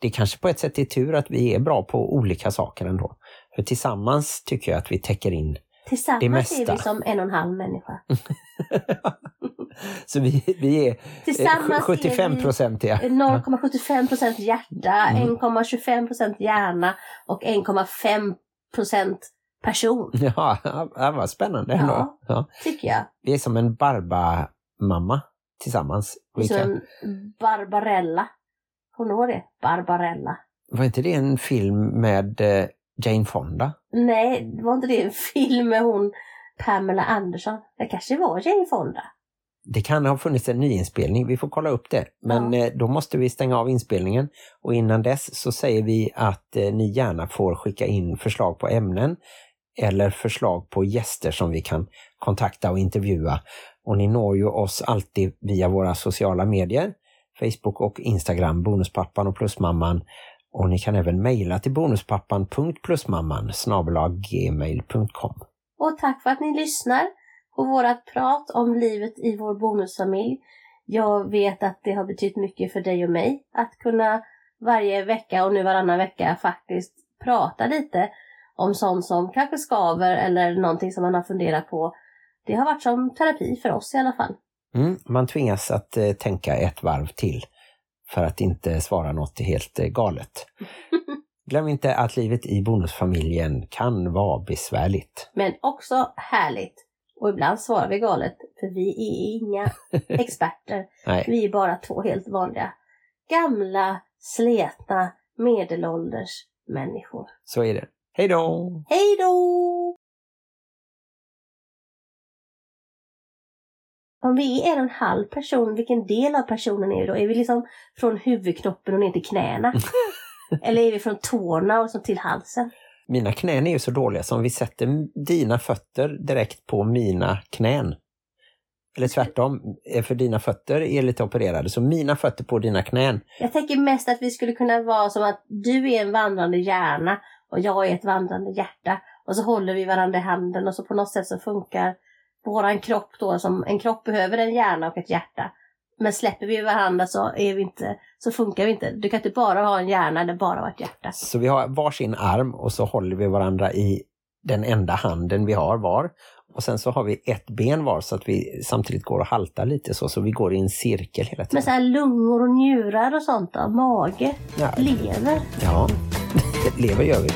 det kanske på ett sätt är tur att vi är bra på olika saker ändå. För tillsammans tycker jag att vi täcker in. Tillsammans är vi som en och en halv människa. Så vi, vi är Tillsammans är 75 vi- procentiga. 0,75 procent hjärta, Mm. 1,25 procent hjärna och 1,5 procent person. Ja, ja, vad spännande ändå. Ja. Ja. Tycker jag. Vi är som en Barba-mamma tillsammans. Vi Som kan, en Barbarella. Kommer du ihåg det? Barbarella. var inte det en film med eh, Jane Fonda? Nej, var inte det en film med hon Pamela Anderson? Det kanske var Jane Fonda. Det kan ha funnits en nyinspelning, vi får kolla upp det. Men Ja. eh, då måste vi stänga av inspelningen. Och innan dess så säger vi att eh, ni gärna får skicka in förslag på ämnen eller förslag på gäster som vi kan kontakta och intervjua. Och ni når ju oss alltid via våra sociala medier. Facebook och Instagram, Bonuspappan och Plusmamman. Och ni kan även mejla till bonuspappan.plusmamman gmail.com. Och tack för att ni lyssnar på vårat prat om livet i vår bonusfamilj. Jag vet att det har betytt mycket för dig och mig att kunna varje vecka och nu varannan vecka faktiskt prata lite om sånt som kanske skaver eller någonting som man har funderat på. Det har varit som terapi för oss i alla fall. Mm, man tvingas att eh, tänka ett varv till för att inte svara något helt eh, galet. Glöm inte att livet i bonusfamiljen kan vara besvärligt. Men också härligt. Och ibland svarar vi galet, för vi är inga experter. Vi är bara två helt vanliga, gamla, sletna, medelålders människor. så är det. Hej då! Hej då! Om vi är en halv person, vilken del av personen är vi då? Är vi liksom från huvudknoppen och ner till knäna? Eller är vi från tårna och så till halsen? Mina knän är ju så dåliga som vi sätter dina fötter direkt på mina knän. Eller tvärtom, eh, för dina fötter är lite opererade, så mina fötter på dina knän. Jag tänker mest att vi skulle kunna vara som att du är en vandrande hjärna och jag är ett vandrande hjärta. Och så håller vi varandra i handen och så på något sätt så funkar våran kropp då som en kropp behöver en hjärna och ett hjärta. Men släpper vi varandra så, är vi inte, så funkar vi inte. Du kan inte bara ha en hjärna eller bara ha ett hjärta. Så vi har varsin arm och så håller vi varandra i den enda handen vi har var. Och sen så har vi ett ben var så att vi samtidigt går och haltar lite så, så vi går i en cirkel hela Men tiden. så här lungor och njurar och sånt då? Mage? Ja, Lever? ja. lever gör vi.